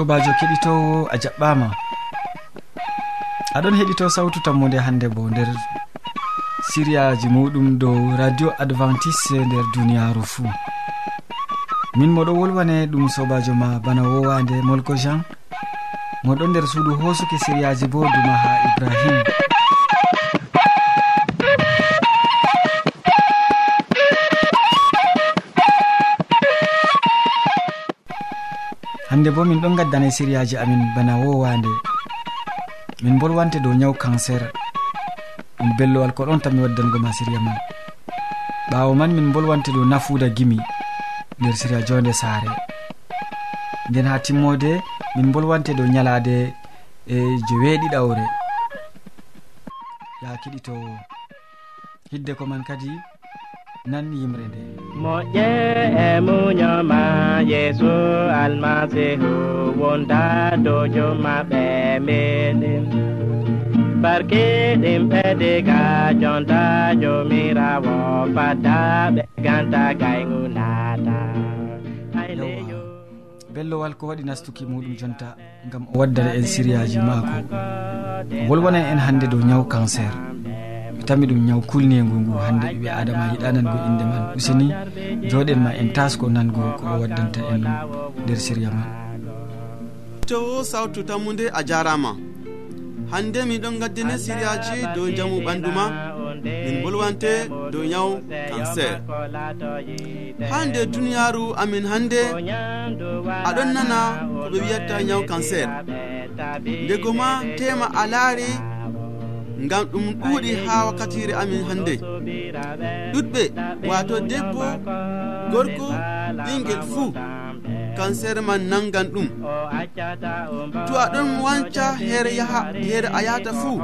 sobajo keɗitowo a jaɓɓama. Aɗon heɗito sawtu tammude hande bo nder siriyaji muɗum dow radio adventice nder duniyaru fuu min moɗo wolwane ɗum sobajo ma bana wowande molko jean. Moɗon nder suudu hosuki siriyaji bo duma ha ibrahim. hande bo min ɗon gaddana siriyaji amin bana wowande. Min bolwante dow nyawu cancer. Ɗum bellowal ko ɗon tanmi waddango ma siriya man. Ɓawo man min bolwante dow nafuda gimi nder siriya jonde saare. Nden ha timmode min bolwante dow nyalade e joweeɗiɗawre ya keɗitowo hidde ko man kadi nan yimre nde. Moƴƴe e muñoma yeeso almasihu wonda dojo maɓɓe meɗen. Barkeɗen ɓede jonta jomirawo fadda ɓe ganta gaygu nata bellowal ko waɗi nastuki muɗum jonta gam o waddana en siriyaji maako. Wolwana en hande dow ñaw cancer. tami ɗum ñaw kulnigu ngu hande ɓiɓe adama yiɗanango inde man. Useni joɗen ma en tasko nango ko o waddanta en nder siriya man towo sawtu tammude a jarama. Hande miɗon gaddine siriyaji dow jamu ɓanduma min bolwante dow yawu cancer. Ha nder duniyaru amin hande aɗon nana ko ɓe wiyata yawu cancer. Ndego ma tema a laari ngam ɗum ɗuuɗi haa wakkatire amin hannde. Ɗuɗɓe wato debbo gorko ɓingel fuu cancer man nangan ɗum. To aɗon wanca here yaha here a yahata fuu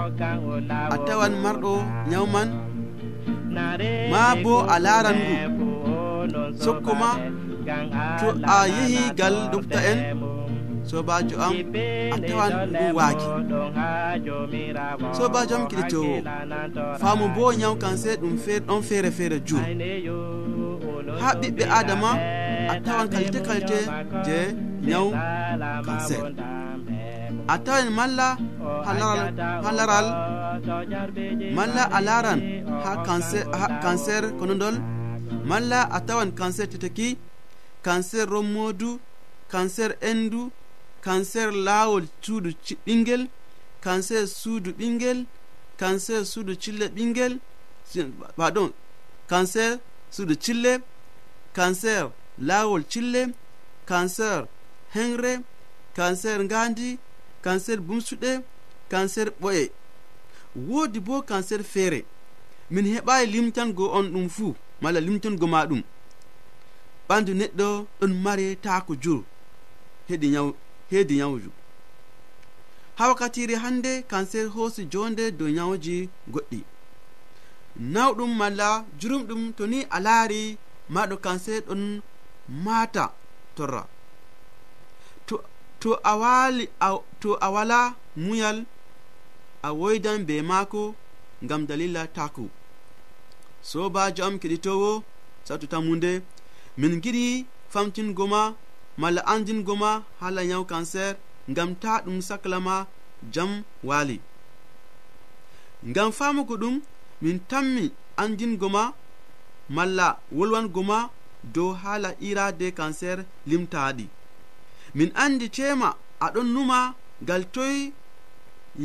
a tawan marɗo nyawman ma bo a laran ngu. Sokko ma to a yehi gal docta en sobajo am a tawan ɗum waaki sobajo am kiɗitowo faamu bo nyaw kan sey ɗum ɗon feere feere jur. Ha ɓiɓɓe adama a tawan kalte kalte je nyaw kanser a tawan malla ha laral malla a laran ha cancer konodol malla a tawan cancer teteki cancer rommodu cancer endu kanser laawol suudu ɓingel kanser suudu ɓingel kanser suudu cille ɓingel pardon kanser suudu cille kanser laawol cille kanser henre kanser ngandi kanser bumsuɗe kanser ɓoye. Woodi bo kanser feere min heɓayi limtango on ɗum fuu malla limtango ma ɗum ɓandu neɗɗo ɗon mare taako jur heɗi nyawu heedi nyawju ha wakkatire hannde kanser hoosi jonde dow nyawji goɗɗi. Nawɗum malla jurumɗum to ni a laari maɗo kanser ɗon maata torra. To, to, a, wali, a, to a wala muyal a woydan be maako ngam dalila taku sobajo am keɗitowo satu tammunde min giɗi famtingo ma malla andingo ma hala nyaw cancer ngam ta ɗum saklama jam waali. Ngam famugo ɗum min tammi andingo ma malla wolwango ma dow hala irade cancer limtaɗi min andi cema aɗon numa ngal toy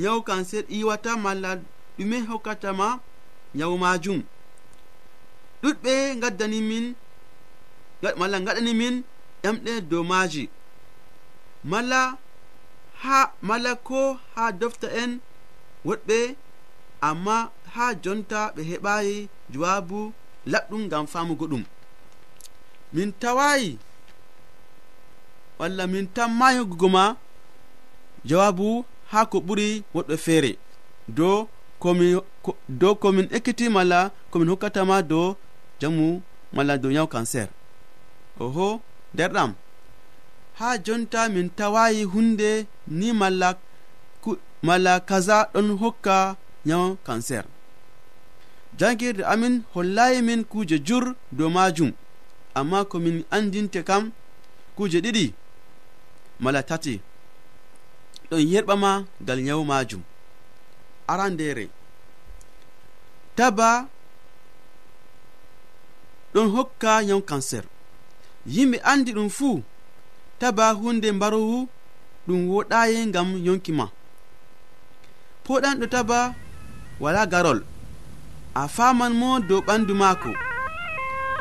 nyaw cancer iwata malla ɗume hokkatama nyaw majum ɗuɗɓe gaddani min malla gaɗani min ƴamɗe dow maaji mala ha mala ko ha dofta en woɗɓe amma ha jonta ɓe heɓayi jowabu laɓɗum ngam famugo ɗum. Min tawayi walla min tammayi hoggugo ma jawabu ha ko ɓuri woɗɓe feere. Dow komin dow komin ekkiti mala komin hokkatama dow jamu mala dow yaw cancer. Oho nderɗam ha jonta min tawayi hunde ni malla malla kaza ɗon hokka nyaw cancer. Jangirde amin hollayi min kuje jur dow majum amma komin andinte kam kuje ɗiɗi mala tati. Ɗon yerɓama ngal nyawu majum. Arandere. Taba ɗon hokka nyawu cancer. yimɓe andi ɗum fuu taba hunde mbarowu ɗum woɗayi ngam yonki ma. Poɗanɗo taba wala garol a faman mo dow ɓandu maako.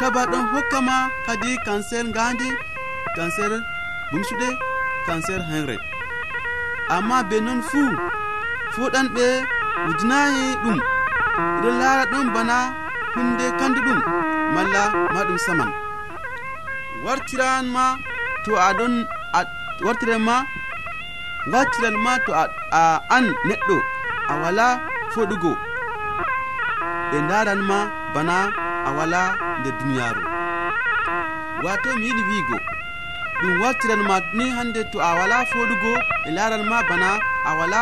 Taba ɗon hokkama kadi kanser ngandi kanser bumsuɗe kanser henre amma be non fuu foɗanɓe wujinayi ɗum. Iɗon laara ɗon bana hunde kandu ɗum malla maɗum saman. wartiran ma to aɗon wartiran ma wartiran ma to a an neɗɗo a wala foɗugo ɓe daran ma bana a wala nder duniyaru wato mi yiɗi wiigo ɗum wartiran ma ni hande to a wala foɗugo ɓe laran ma bana a wala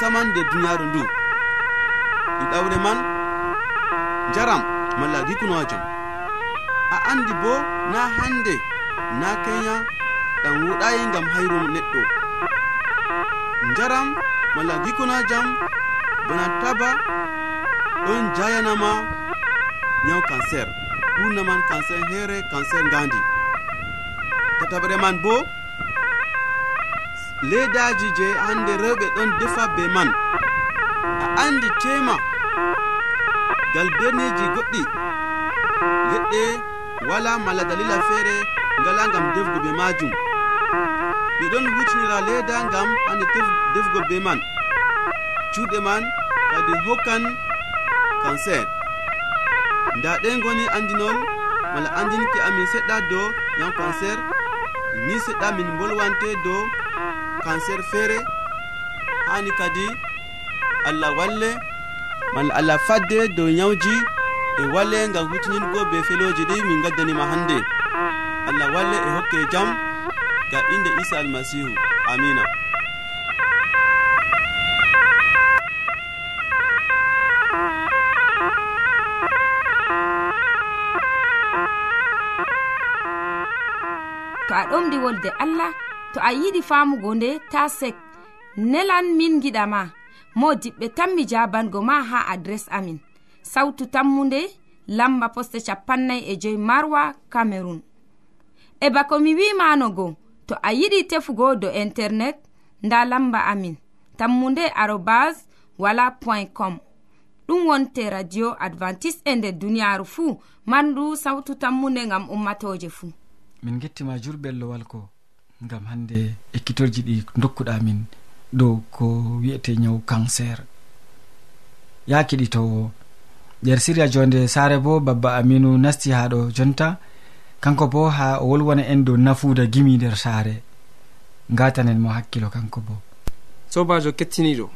saman nder duniyaru ndu. Ɗiɗawre man jaram malla rikunoajam a andi bo na hande na kenya ɗam wuɗayi gam hayru neɗɗo. Jaram malla gikona jam bana taba ɗon jayanama nyaw cancer. Ɓurnaman cancer here cancer gandi tataɓre man bo ledaji je hande rewɓe ɗon defa be man. A andi tema gal berneji goɗɗi leɗɗe wala mala dalila feere ngala ngam defgo be majum. Ɓe ɗon hucnira leda ngam ande defgo be man. Cuuɗe man kadi hokkan cancer. Nda ɗen goni andinol mala andinki amin seɗɗa dow yam cancer. Ni seɗɗa min bolwante dow cancer feere hani kadi allah walle mala allah fadde dow yawji e walle ngam hutiningo be feloji ɗi min gaddanima hannde. Allah walle e hokke jam ga inde isa almasihu. Amina. To a ɗomɗi wolde allah to a yiɗi famugo nde ta sek. Nelan min giɗama mo diɓɓe tan mi jabango ma ha adres amin. sawtu tammunde lamba poste capannay e joyi marwa camerun e bako mi wimanogo to a yiɗi tefugo do internet nda lamba amin. Tammunde arobas wala point com. Ɗum wonte radio advantice e nder duniyaaru fuu mandu sawtu tammunde ngam ummatoje fuu min gettima jurbellowal ko ngam hande ekkitorji ɗi dokkuɗa min dow ko wi'ete nyawu cancer. Yakiɗitowo nder siriya jonde sare bo babba aminu nasti ha ɗo jonta. Kanko bo ha o wolwona en dow nafuuda gimi nder saare. Gatanen mo hakkilo kanko bo. Sobajo kettiniɗo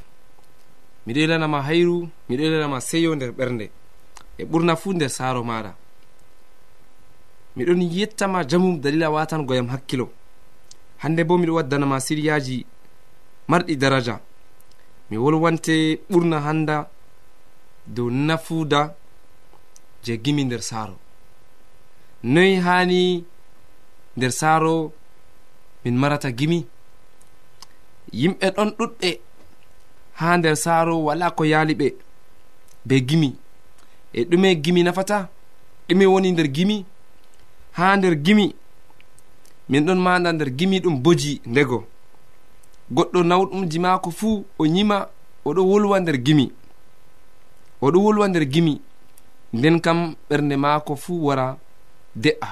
miɗo ilanama hayru miɗo ilanama seyo nder ɓernde e ɓurna fuu nder saaro maɗa miɗon yettama jamum dalila watango yam hakkilo. Hande bo miɗo waddanama siriyaji marɗi daraja. Mi wolwante ɓurna handa dow nafuuda je gimi nder saaro. Noyi hani nder saaro min marata gimi? Yimɓe ɗon ɗuɗɓe ha nder saaro wala ko yaali ɓe be gimi. E ɗume gimi nafata? Ɗume woni nder gimi? Ha nder gimi min ɗon manda nder gimi ɗum boji ndego. Goɗɗo nawɗumji maako fuu o yima oɗo wolwa nder gimi. oɗo wolwa nder gimi. Nden kam ɓernde maako fuu wara de'a.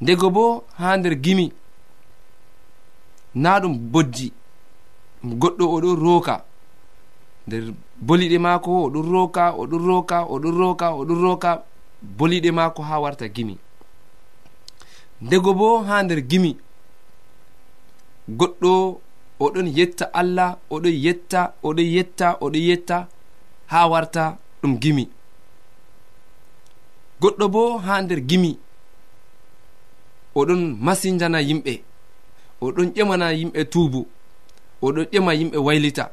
Ndego bo ha nder gimi na ɗum bojji goɗɗo oɗo rooka. Nder boliɗe maako oɗo rooka oɗo rooka oɗo rooka oɗo rooka. Boliɗe maako ha warta gimi. Ndego bo ha nder gimi goɗɗo oɗon yetta allah oɗon yetta oɗon yetta oɗon yetta. ha warta ɗum gimi. Goɗɗo bo ha nder gimi oɗon masinjana yimɓe oɗon ƴemana yimɓe tuubu oɗon ƴema yimɓe waylita.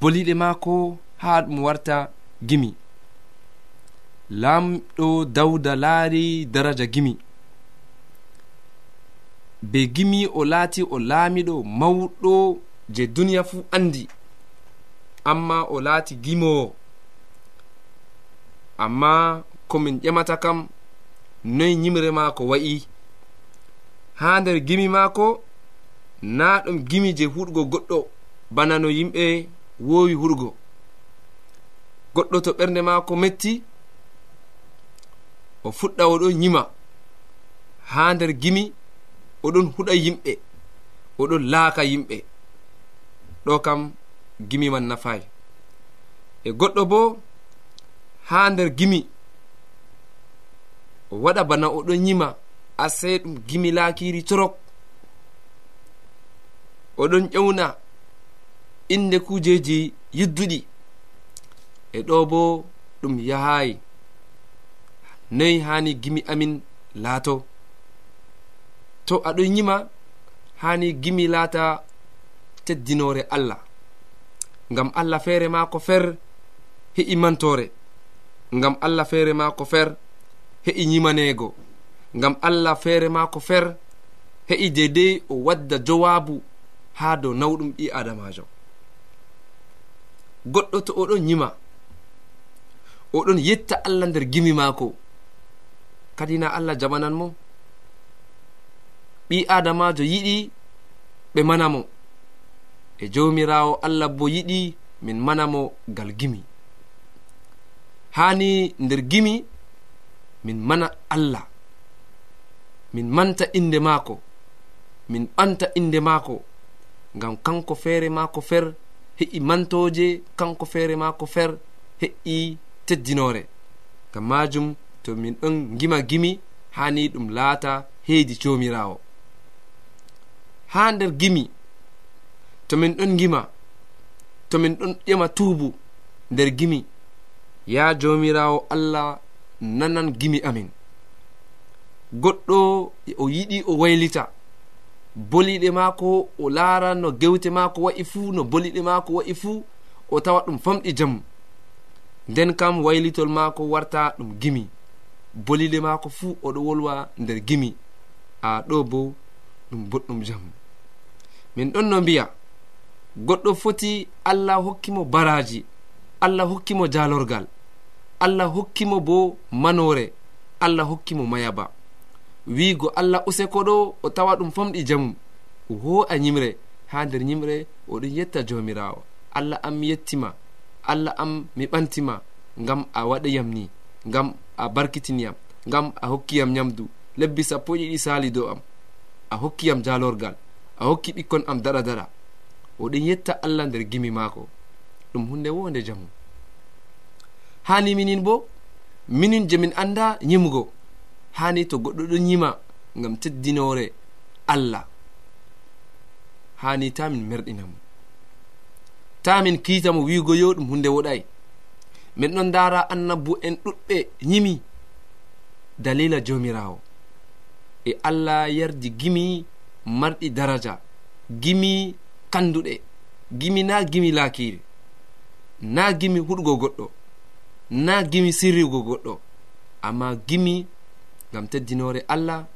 Boliɗe maako ha ɗum warta gimi. Lamɗo dawda laari daraja gimi. Be gimi o laati o laamiɗo mawɗo je duniya fuu andi amma o laati gimowo amma komin ƴemata kam noy yimre maako wa'i. Haa nder gimi maako na ɗum gimi je huɗgo goɗɗo. Bana no yimɓe woowi huɗgo goɗɗo to ɓernde maako metti o fuɗɗa oɗon yima haa nder gimi oɗon huɗa yimɓe oɗon laaka yimɓe. Ɗo kam gimi man nafayi e goɗɗo bo ha nder gimi o waɗa bana oɗo yima asei ɗum gimi laakiri torok. Oɗon ƴewna inde kujeji yidduɗi e ɗo bo ɗum yahayi noyi hani gimi amin laato. To aɗon yima hani gimi laata teddinore allah. ngam allah feere ma ko fer heƴi mantore ngam allah feere ma ko fer heƴi yimanego ngam allah feere ma ko fer heƴi dedei o wadda jowabu ha dow nawɗum ɓi adamajo goɗɗo to oɗon yima oɗon yetta allah nder gimi maako. Kadi na allah jabanan mo ɓi adamajo yiɗi ɓe manamo e jawmirawo allah bo yiɗi min manamo ngal gimi. Hani nder gimi min mana allah. Min manta inde maako. Min ɓanta inde maako. Ngam kanko feere maako fer heƴi mantoje kanko feere maako fer heƴi teddinore ngam majum to min ɗon gima gimi hani ɗum laata heedi jomirawo ha nder gimi to min ɗon gima to min ɗon ƴema tuubu nder gimi. Ya jomirawo allah nanan gimi amin. Goɗɗo o yiɗi o waylita. Boliɗe maako o laara no gewte maako wa'i fuu no boliɗe maako wa'i fuu o tawa ɗum famɗi jamu nden kam waylitol maako warta ɗum gimi. Boliɗe maako fuu oɗo wolwa nder gimi. A ɗo bo ɗum boɗɗum jamu min ɗon no mbiya goɗɗo foti allah hokkimo baraji allah hokkimo jalorgal allah hokkimo bo manore allah hokkimo mayaba. Wiigo allah useko ɗo o tawa ɗum famɗi jamu o ho'a yimre ha nder yimre oɗon yetta jomirawo. Allah am mi yettima allah am mi ɓantima ngam a waɗayam ni ngam a barkitiniyam ngam a hokkiyam yamdu lebbi sappo e ɗiɗi sali dow am a hokkiyam jalorgal a hokki ɓikkon am daɗa daɗa oɗon yetta allah nder gimi maako. Ɗum hunde wonde jamu. Hani minin bo minin je min anda yimugo hani to goɗɗo ɗon yima ngam teddinore allah. Hani ta min merɗinamo ta min kiitamo wiigo yo ɗum hunde woɗay. Min ɗon dara annabu en ɗuɗɓe yimi dalila jomirawo e allah yardi gimi marɗi daraja. Gimi kanduɗe. Gimi na gimi laakiri na gimi huɗugo goɗɗo. Na gimi sirrigo goɗɗo. Amma gimi ngam teddinore allah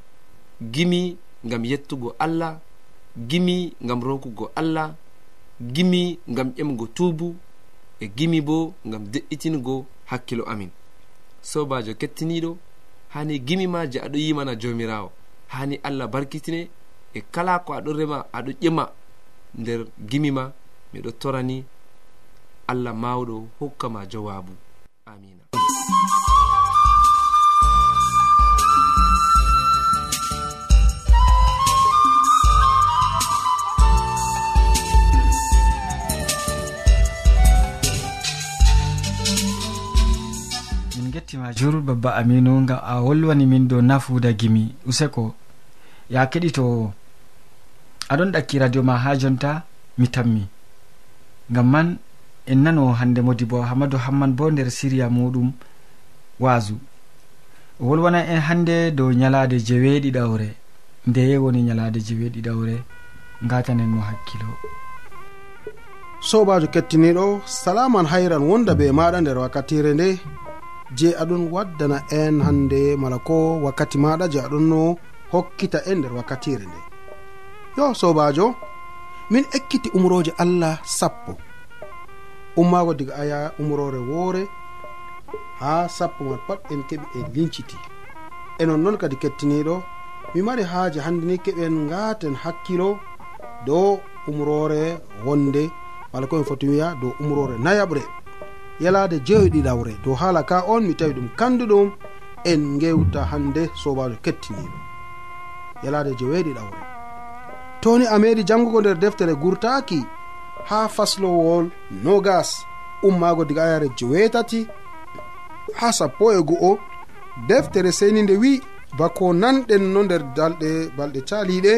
gimi ngam yettugo allah gimi ngam rokugo allah gimi ngam ƴemgo tuubu e gimi bo ngam de'itingo hakkilo amin. Sobajo kettiniɗo hani gimi ma je aɗo yimana jomirawo hani allah barkitine e kala ko aɗo rema aɗo ƴema. nder gimima miɗo torani allah mawɗo hokkama jowabu amina. Gettima jur babba aminu gam a wolwani min dow nafuda gimi. Useko ya keɗitowo aɗon ɗakki radio ma ha jonta mi tammi. Gam man en nano hande modi bo hamadou hamman bo nder siriya muɗum waasu o wolwana en hande dow ñalade jeweeɗiɗawre ndeye woni ñalade jeweeɗiɗawre gatanen mo hakkilo. Sobajo kettiniɗo salaman hayran wonda be maɗa nder wakkatire nde je aɗon waddana en hande mala ko wakkati maɗa je aɗon no hokkita en nder wakkatire nde. yo sobajo min ekkiti umroje allah sappo. Ummago diga aya umrore woore ha sappo man pat en keɓi en linciti. E nonnoon kadi kettiniɗo mi mari haaji hande ni keɓen ngaten hakkilo dow umrore wonde. Wala komi foti wiya dow umrore nayaɓre. Yalade jeeyoɗiɗawre dow haala ka on mi tawi ɗum kanduɗum en gewta hande sobajo kettiniɗo. Yalade jeweeɗiɗawre toni a meɗi jangugo nder deftere gurtaki ha faslowol nogas ummago diga ayare jewetati ha sappo e go'o deftere seni nde wi bako nanɗen no nder dalɗe balɗe caliɗe.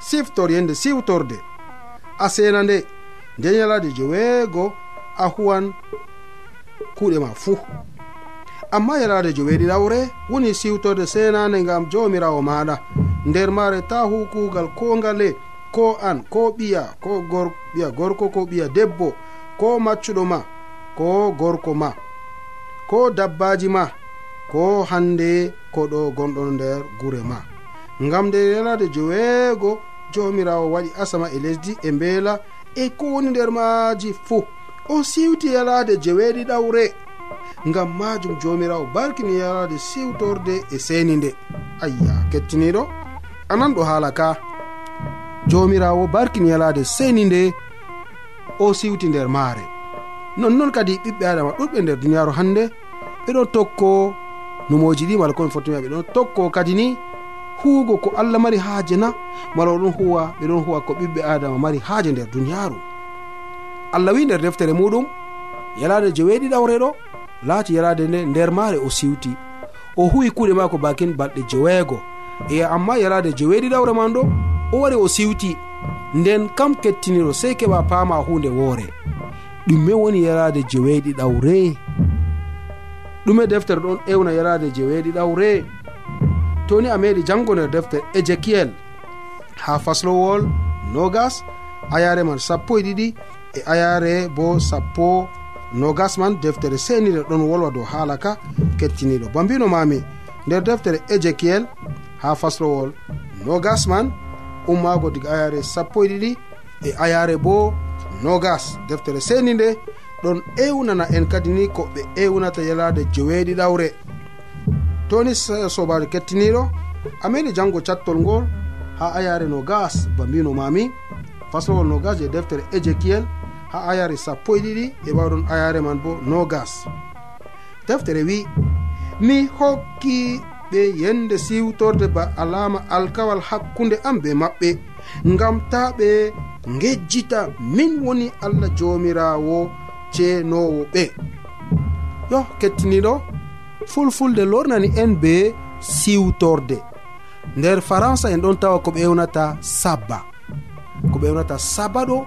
Siftor yende siwtorde. A sena nde nde yalade jeweego a huwan kuuɗe ma fuu. Amma yalade joweeɗiɗawre woni siwtorde senande ngam jomirawo maɗa. nder maare ta hu kuugal ko ngale ko an ko ɓiya ko gor ɓiya gorko ko ɓiya debbo ko maccuɗo ma ko gorko ma ko dabbaji ma ko hande koɗo gonɗon nder gure ma. Ngam nde yalade joweego jomirawo waɗi asama e lesdi e mbeela e ko woni nder maaji fuu o siwti yalade jeweeɗiɗawre ngam majum jomirawo barkini yalade siwtorde e seni nde ayya kettiniɗo anan ɗo haala ka. Jomirawo barkin yalade seni nde o siwti nder maare. Nonnon kadi ɓiɓɓe adama ɗuɗɓe nder duniyaru hande ɓeɗon tokko numoji ɗi mala komin fottimiɓe ɗon tokko kadi ni huugo ko allah mari haaje na mala oɗon huwa ɓeɗon huwa ko ɓiɓɓe adama mari haaje nder duniyaaru. Allah wi nder deftere muɗum yalade jeweeɗiɗawreɗo laati yalade nde nder maare o siwti. O huwi kuuɗe maako bakin balɗe jeweego. e amma yalade jeweeɗiɗa hore man ɗo o wari o siwti. Nden kam kettiniɗo sey keɓa paama hunde woore. Ɗume woni yalade jeweeɗi ɗawre ɗume deftere ɗon ewna yalade jeweeɗi ɗawre toni a meɗi jango nder deftere ézéchiel ha faslowol nogas ayare man sappo e ɗiɗi e ayare bo sappo nogas man deftere senire ɗon wolwa dow haala ka kettiniɗo bambino mami nder deftere ézéchiel ha faslowol. Nogas man ummago diga ayare sappo e ɗiɗi e ayare bo nogas deftere seni nde ɗon ewnana en kadi ni ko ɓe ewnata yalade joweeɗiɗawre toni sobajo kettiniɗo a e jango cattol ngol ha ayare nogas ba mbino mami faslowol nogas e deftere éjékiel ha ayare sappo e ɗiɗi e ɓawɗon ayare man bo nogas deftere wi mi hokki maɓɓe yende siwtorde ba alama alkawal hakkunde am be maɓɓe ngam ta ɓe gejjita min woni allah jomirawo ceenowo ɓe yo kettiniɗo fulfulde lornani en be siwtorde. Nder faransa en ɗon tawa ko ɓe ewnata sabba. Ko ɓe ewnata saba ɗo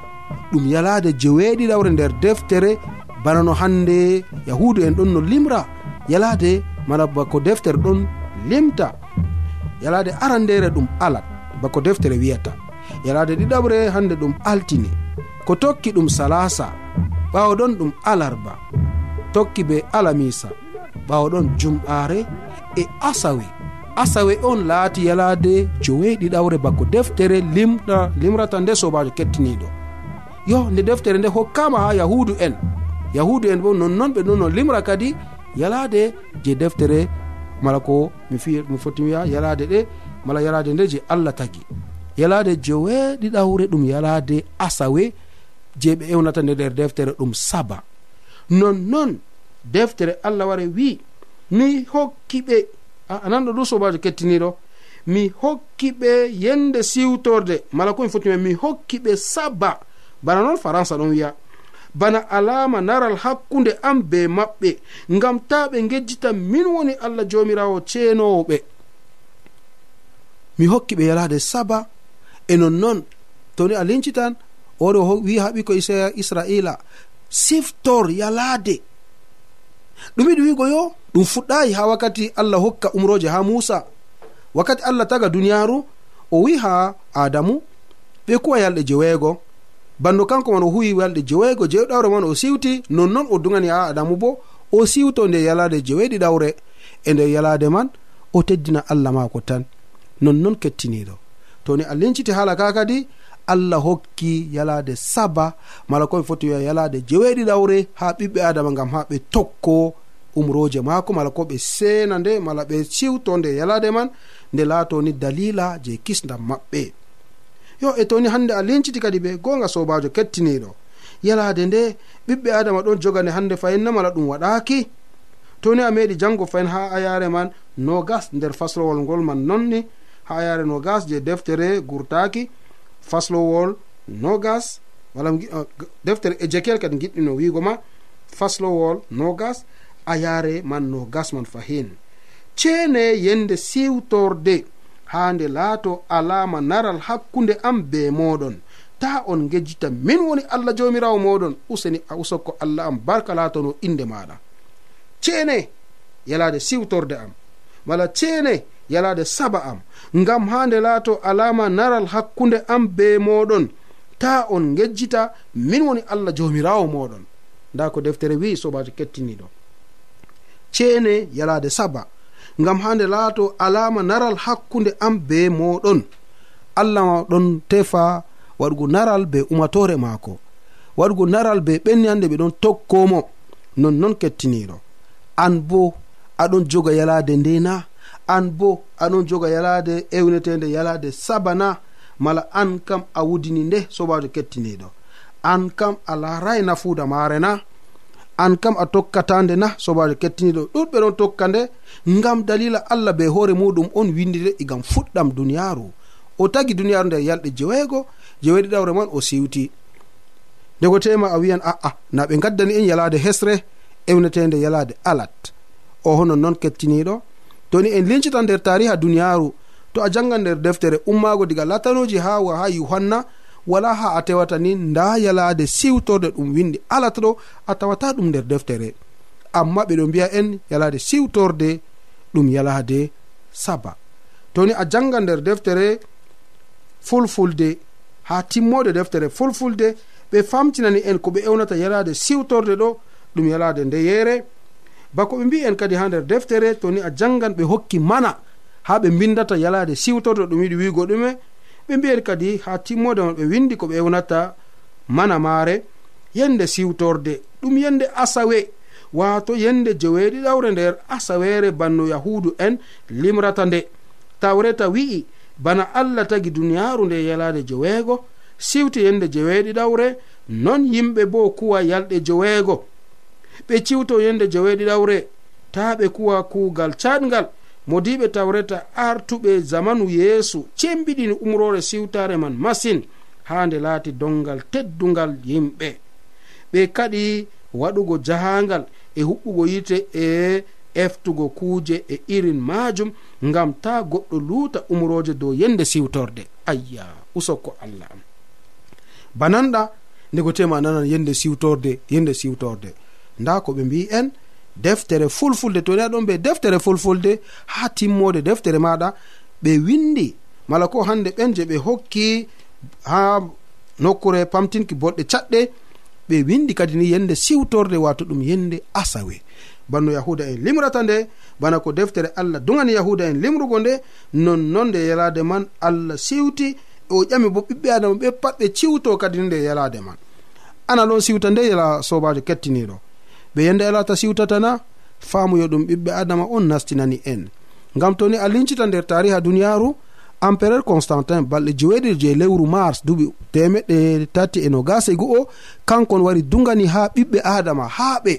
ɗum yalaade jeweeɗiɗawre nder deftere bana no hande yahudu en ɗon no limra. Yalaade mana bako deftere ɗon limta. Yalade arandere ɗum alat bako deftere wiyata. Yalade ɗiɗaɓre hande ɗum altine. Ko tokki ɗum salasa ɓawo ɗon ɗum alarba. Tokki be alamisa ɓawo ɗon jum'are e asawe asawe on laati yalade joweeɗiɗawre bako deftere limta limrata nde sobajo kettiniɗo. Yo nde deftere nde hokkama ha yahudu en. Yahudu en bo nonnon ɓe ɗon no limra kadi yalade je deftere mala ko mi fi mi foti wiya yalade ɗe mala yalade nde je allah tagi. Yalade joweeɗiɗawre ɗum yalade asawe je ɓe ewnata nde nder deftere ɗum saba. Nonnon deftere allah ware wi mi hokki ɓe ananɗo ɗum sobajo kettiniɗo mi hokki ɓe yende siwtorde mala ko mi fotimi mi hokki ɓe saba. Bana noon faransa ɗon wiya bana alama naral hakkunde am be maɓɓe ngam ta ɓe gejjita min woni allah jomirawo ceenowoɓe mi hokki ɓe yalade saba e nonnon toni a lincitan oɗo wi ha ɓikko israila siftor yalade. Ɗumi ɗum wigo yo ɗum fuɗɗayi ha wakkati allah hokka umroje ha musa. Wakkati allah taga duniyaru o wi ha adamu ɓe kuwa yalɗe jeweego bando kanko man o huwi walɗe jeweego jewɗawre man o siwti. Nonnon o dugani ha adamu bo o siwto nde yalade joweeɗiɗawre e nder yalade man o teddina allah mako tan. Nonnon kettiniɗo to ni a linciti hala ka kadi allah hokki yalade saba. Mala koɓe foti wiya yalade jeweeɗiɗawre ha ɓiɓɓe adama gam ha ɓe tokko umroje mako mala ko ɓe sena nde mala ɓe siwto nde yalade man nde laato ni dalila je kisdam maɓɓe. yo e toni hande a lenciti kadi ɓe gonga sobajo kettiniɗo yalade nde ɓiɓɓe adama ɗon jogane hande fayin namala ɗum waɗaki toni a meɗi jango fayin ha ayare man nogas nder faslowol ngol man nonni. Ha ayare nogas je deftere gurtaki faslowol nogas wala uh, deftere ejekiel kadi giɗɗino wigo ma. Faslowol nogas ayare man nogas man fahin. Ceene yende siwtorde haa nde laato alaama naral hakkunde am be moɗon ta on gejjita min woni allah jomirawo moɗon useni a usokko allah am barka laatono inde maɗa ceene yalaade siwtorde am wala ceene yalaade saba am ngam haa nde laato alaama naral hakkunde am be moɗon ta on gejjita min woni allah jomirawo moɗon nda ko deftere wi'i sobajo kettiniɗo ceene yalaade saba ngam ha nde laato alama naral hakkunde am be moɗon allah ɗon tefa waɗugo naral be umatore maako. Waɗugo naral be ɓenniyande ɓe ɗon tokkomo nonnon kettiniɗo. An bo aɗon joga yalade ndena an bo aɗon joga yalade ewnetende yalade sabana mala an kam a wudini nde sobajo kettiniɗo. An kam a laray nafuda maare na an kam a tokkatande na sobajo kettiniɗo ɗuɗɓe ɗon tokka nde ngam dalila allah be hoore muɗum on windide igam e fuɗɗam duniyaaru. O tagi duniyaaru nder yalɗe jeweego jeweeɗi ɗawre man o siwti. Ndego tema a wiyan a'a na ɓe gaddani en yalade hesre ewnetende yalade alat. O honon noon kettiniɗo toni en lincita nder tariha duniyaaru to a janga nder deftere ummaago diga latanoji ha ha yohanna wala ha a tewata ni nda yalade siwtorde ɗum windi ala ɗo a tawata ɗum nder deftere. Amma ɓeɗo mbiya en yalade siwtorde ɗum yalade saba. Toni a janga nder deftere fulfulde ha timmode deftere fulfulde ɓe famtinani en ko ɓe ewnata yalade siwtorde ɗo ɗum yalaade ndeyere bako ɓe mbi en kadi ha nder deftere toni a jangan ɓe hokki mana ha ɓe mbindata yalade siwtorde ɗum yiɗi wigo ɗume ɓe mbi'en kadi ha timmode on ɓe windi ko ɓe ewnata manamaare yende siwtorde ɗum yende asawe. Wato yande jeweeɗiɗawre nder asaweere banno yahudu en limrata nde. Tawreta wi'i bana allah tagi duniyaaru nde yalaade joweego. Siwti yande jeweeɗiɗawre non yimɓe bo kuwa yalɗe joweego. Ɓe ciwto yande jeweeɗiɗawre ta ɓe kuwa kuugal caɗgal modiɓe tawreta artuɓe zamanu yeesu cembiɗini umrore siwtare man masin ha nde laati dongal teddungal yimɓe. Ɓe kadi waɗugo jahangal e huɓɓugo yite e eftugo kuuje e irin majum ngam ta goɗɗo luuta umroje dow yende siwtorde. Ayya usokko allah am. Bananɗa ndego tema nanan yende siwtorde yende siwtorde. Nda ko ɓe mbi en deftere fulfulde. To ni aɗon ɓe deftere fulfulde ha timmode deftere maɗa ɓe windi mala ko hande ɓen je ɓe hokki ha nokkure pamtinki boɗɗe caɗɗe ɓe windi kadi ni yende siwtorde wato ɗum yende asawe. Banno yahuda en limrata nde bana ko deftere allah dugani yahuda en limrugo nde nonnon nde yalade man allah siwti o ƴami bo ɓiɓɓe adama ɓe pat ɓe ciwto kadi nde yalade man. Ana ɗon siwta nde yala sobajo kettiniɗo. ɓe yande alata siwtatana famuyo ɗum ɓiɓɓe adama on nastinani en. Ngam toni a lincita nder tariha duniyaru empereur constantin balɗe joweɗiɗi je lewru mars duɓi temeɗɗe tati e no nogase go'o kankon wari dugani ha ɓiɓɓe adama ha ɓe.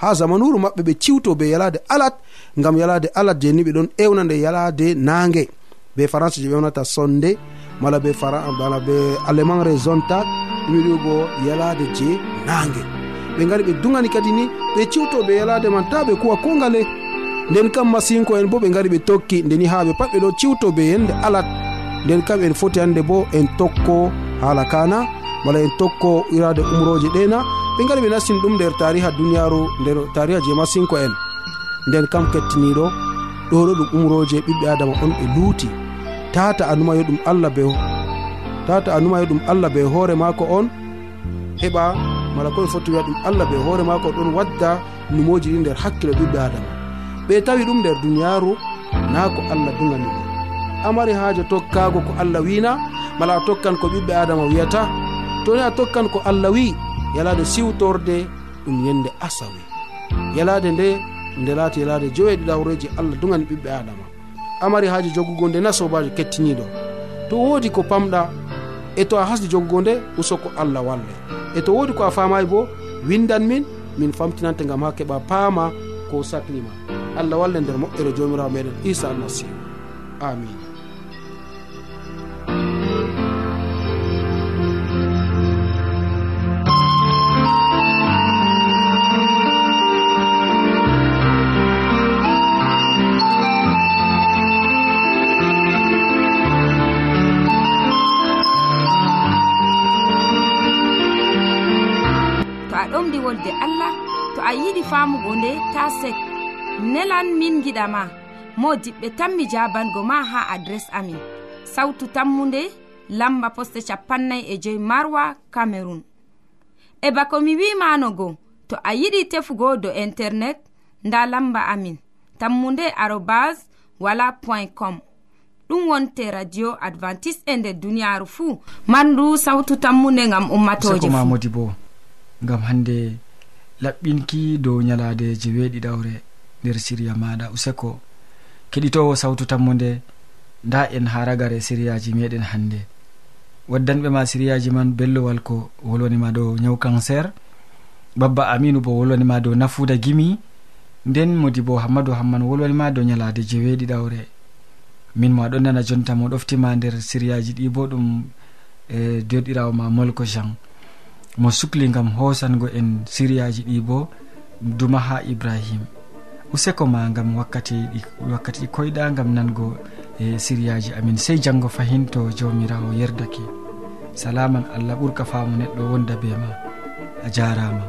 Ha zamanuru maɓɓe ɓe ciwto be yalade alat ngam yalade alat je ni ɓe ɗon ewna nde yalade nangue be france je ɓe wnata sonde mala be mala be allemand raisonta ɗum yiɗigo yalade je nangue ɓe gari ɓe dugani kadi ni ɓe ciwto ciwtoɓe yalade man ta ɓe kuwa ko ngale. Nden kam masinko en bo ɓe gari ɓe tokki ndeni ha ɓe pat ɓe ɗo ciwto ciwtoɓe yende alat. Nden kam en foti hande bo en tokko hala kana wala en tokko irade umroje ɗena ɓe gari ɓe nastini ɗum nder tariha duniyaru nder tariha je masinko en. Nden kam kettiniɗo ɗo ɗo ɗum umroje ɓiɓɓe adama on ɓe luuti. Tata anumayo ɗum allah be tata anumayo ɗum allah be hoore mako on heɓa mala koye foti wiya ɗum allah ɓe hoore mako ɗon wadda numoji ɗi nder hakkilo ɓiɓɓe adama. Ɓe tawi ɗum nder duniyaru na ko allah dugani ɓe amari haaje tokkago ko allah wina mala a tokkan ko ɓiɓɓe adama wiyata. Toni a tokkan ko allah wi yalade siwtorde ɗum yende asawi. Yalade nde nde laati yalaade joweeɗiɗawreji allah dugani ɓiɓɓe adama. Amari haaji jogugo nde na sobajo kettiniɗo to woodi ko pamɗa e to a hasdi jogugo nde usoko allah walle. e to wodi ko a famayi bo windan min min famtinante gam ha keɓa paama ko saklima allah walle nder moƴƴere jomirawo meɗen isa almasihu amin. sek nelan min giɗama mo diɓɓe tan mi jabango ma ha adres amin. Sautu tammunde lamba poste capannay e joyi marwa cameron e bako mi wimanogo to a yiɗi tefugo do internet nda lamba amin. Tammunde arobas wala point com. Ɗum wonte radio advantice e nder duniyaru fuu mandu sawtu tammunde gam ummatoje mamodi bo gam hande laɓɓinki dow nyalaade jeweeɗiɗawre nder siriya maɗa useko. Keɗitowo sawtu tammo nde nda en ha ragare siriyaji meɗen hannde waddanɓe ma siriyaji man bellowal ko wolwanima dow nyaw cancer. Babba aminu bo wolwanima dow nafuda gimi. Nden modi bo hammadou hamman wolwanima dow nyalade jeweeɗiɗawre min mo aɗon nana jonta mo ɗoftima nder siriyaji ɗi bo ɗum e derɗirawo ma molko jean. mo sukli gam hosango en siriyaji ɗi bo duma ha ibrahim. Useko ma gam wakkati wakkati ɗi koyɗa gam nango e siriyaji amin. Sey janggo fahin to jawmirawo yerdake. Salaman allah ɓurka faamu neɗɗo wonda be ma a jarama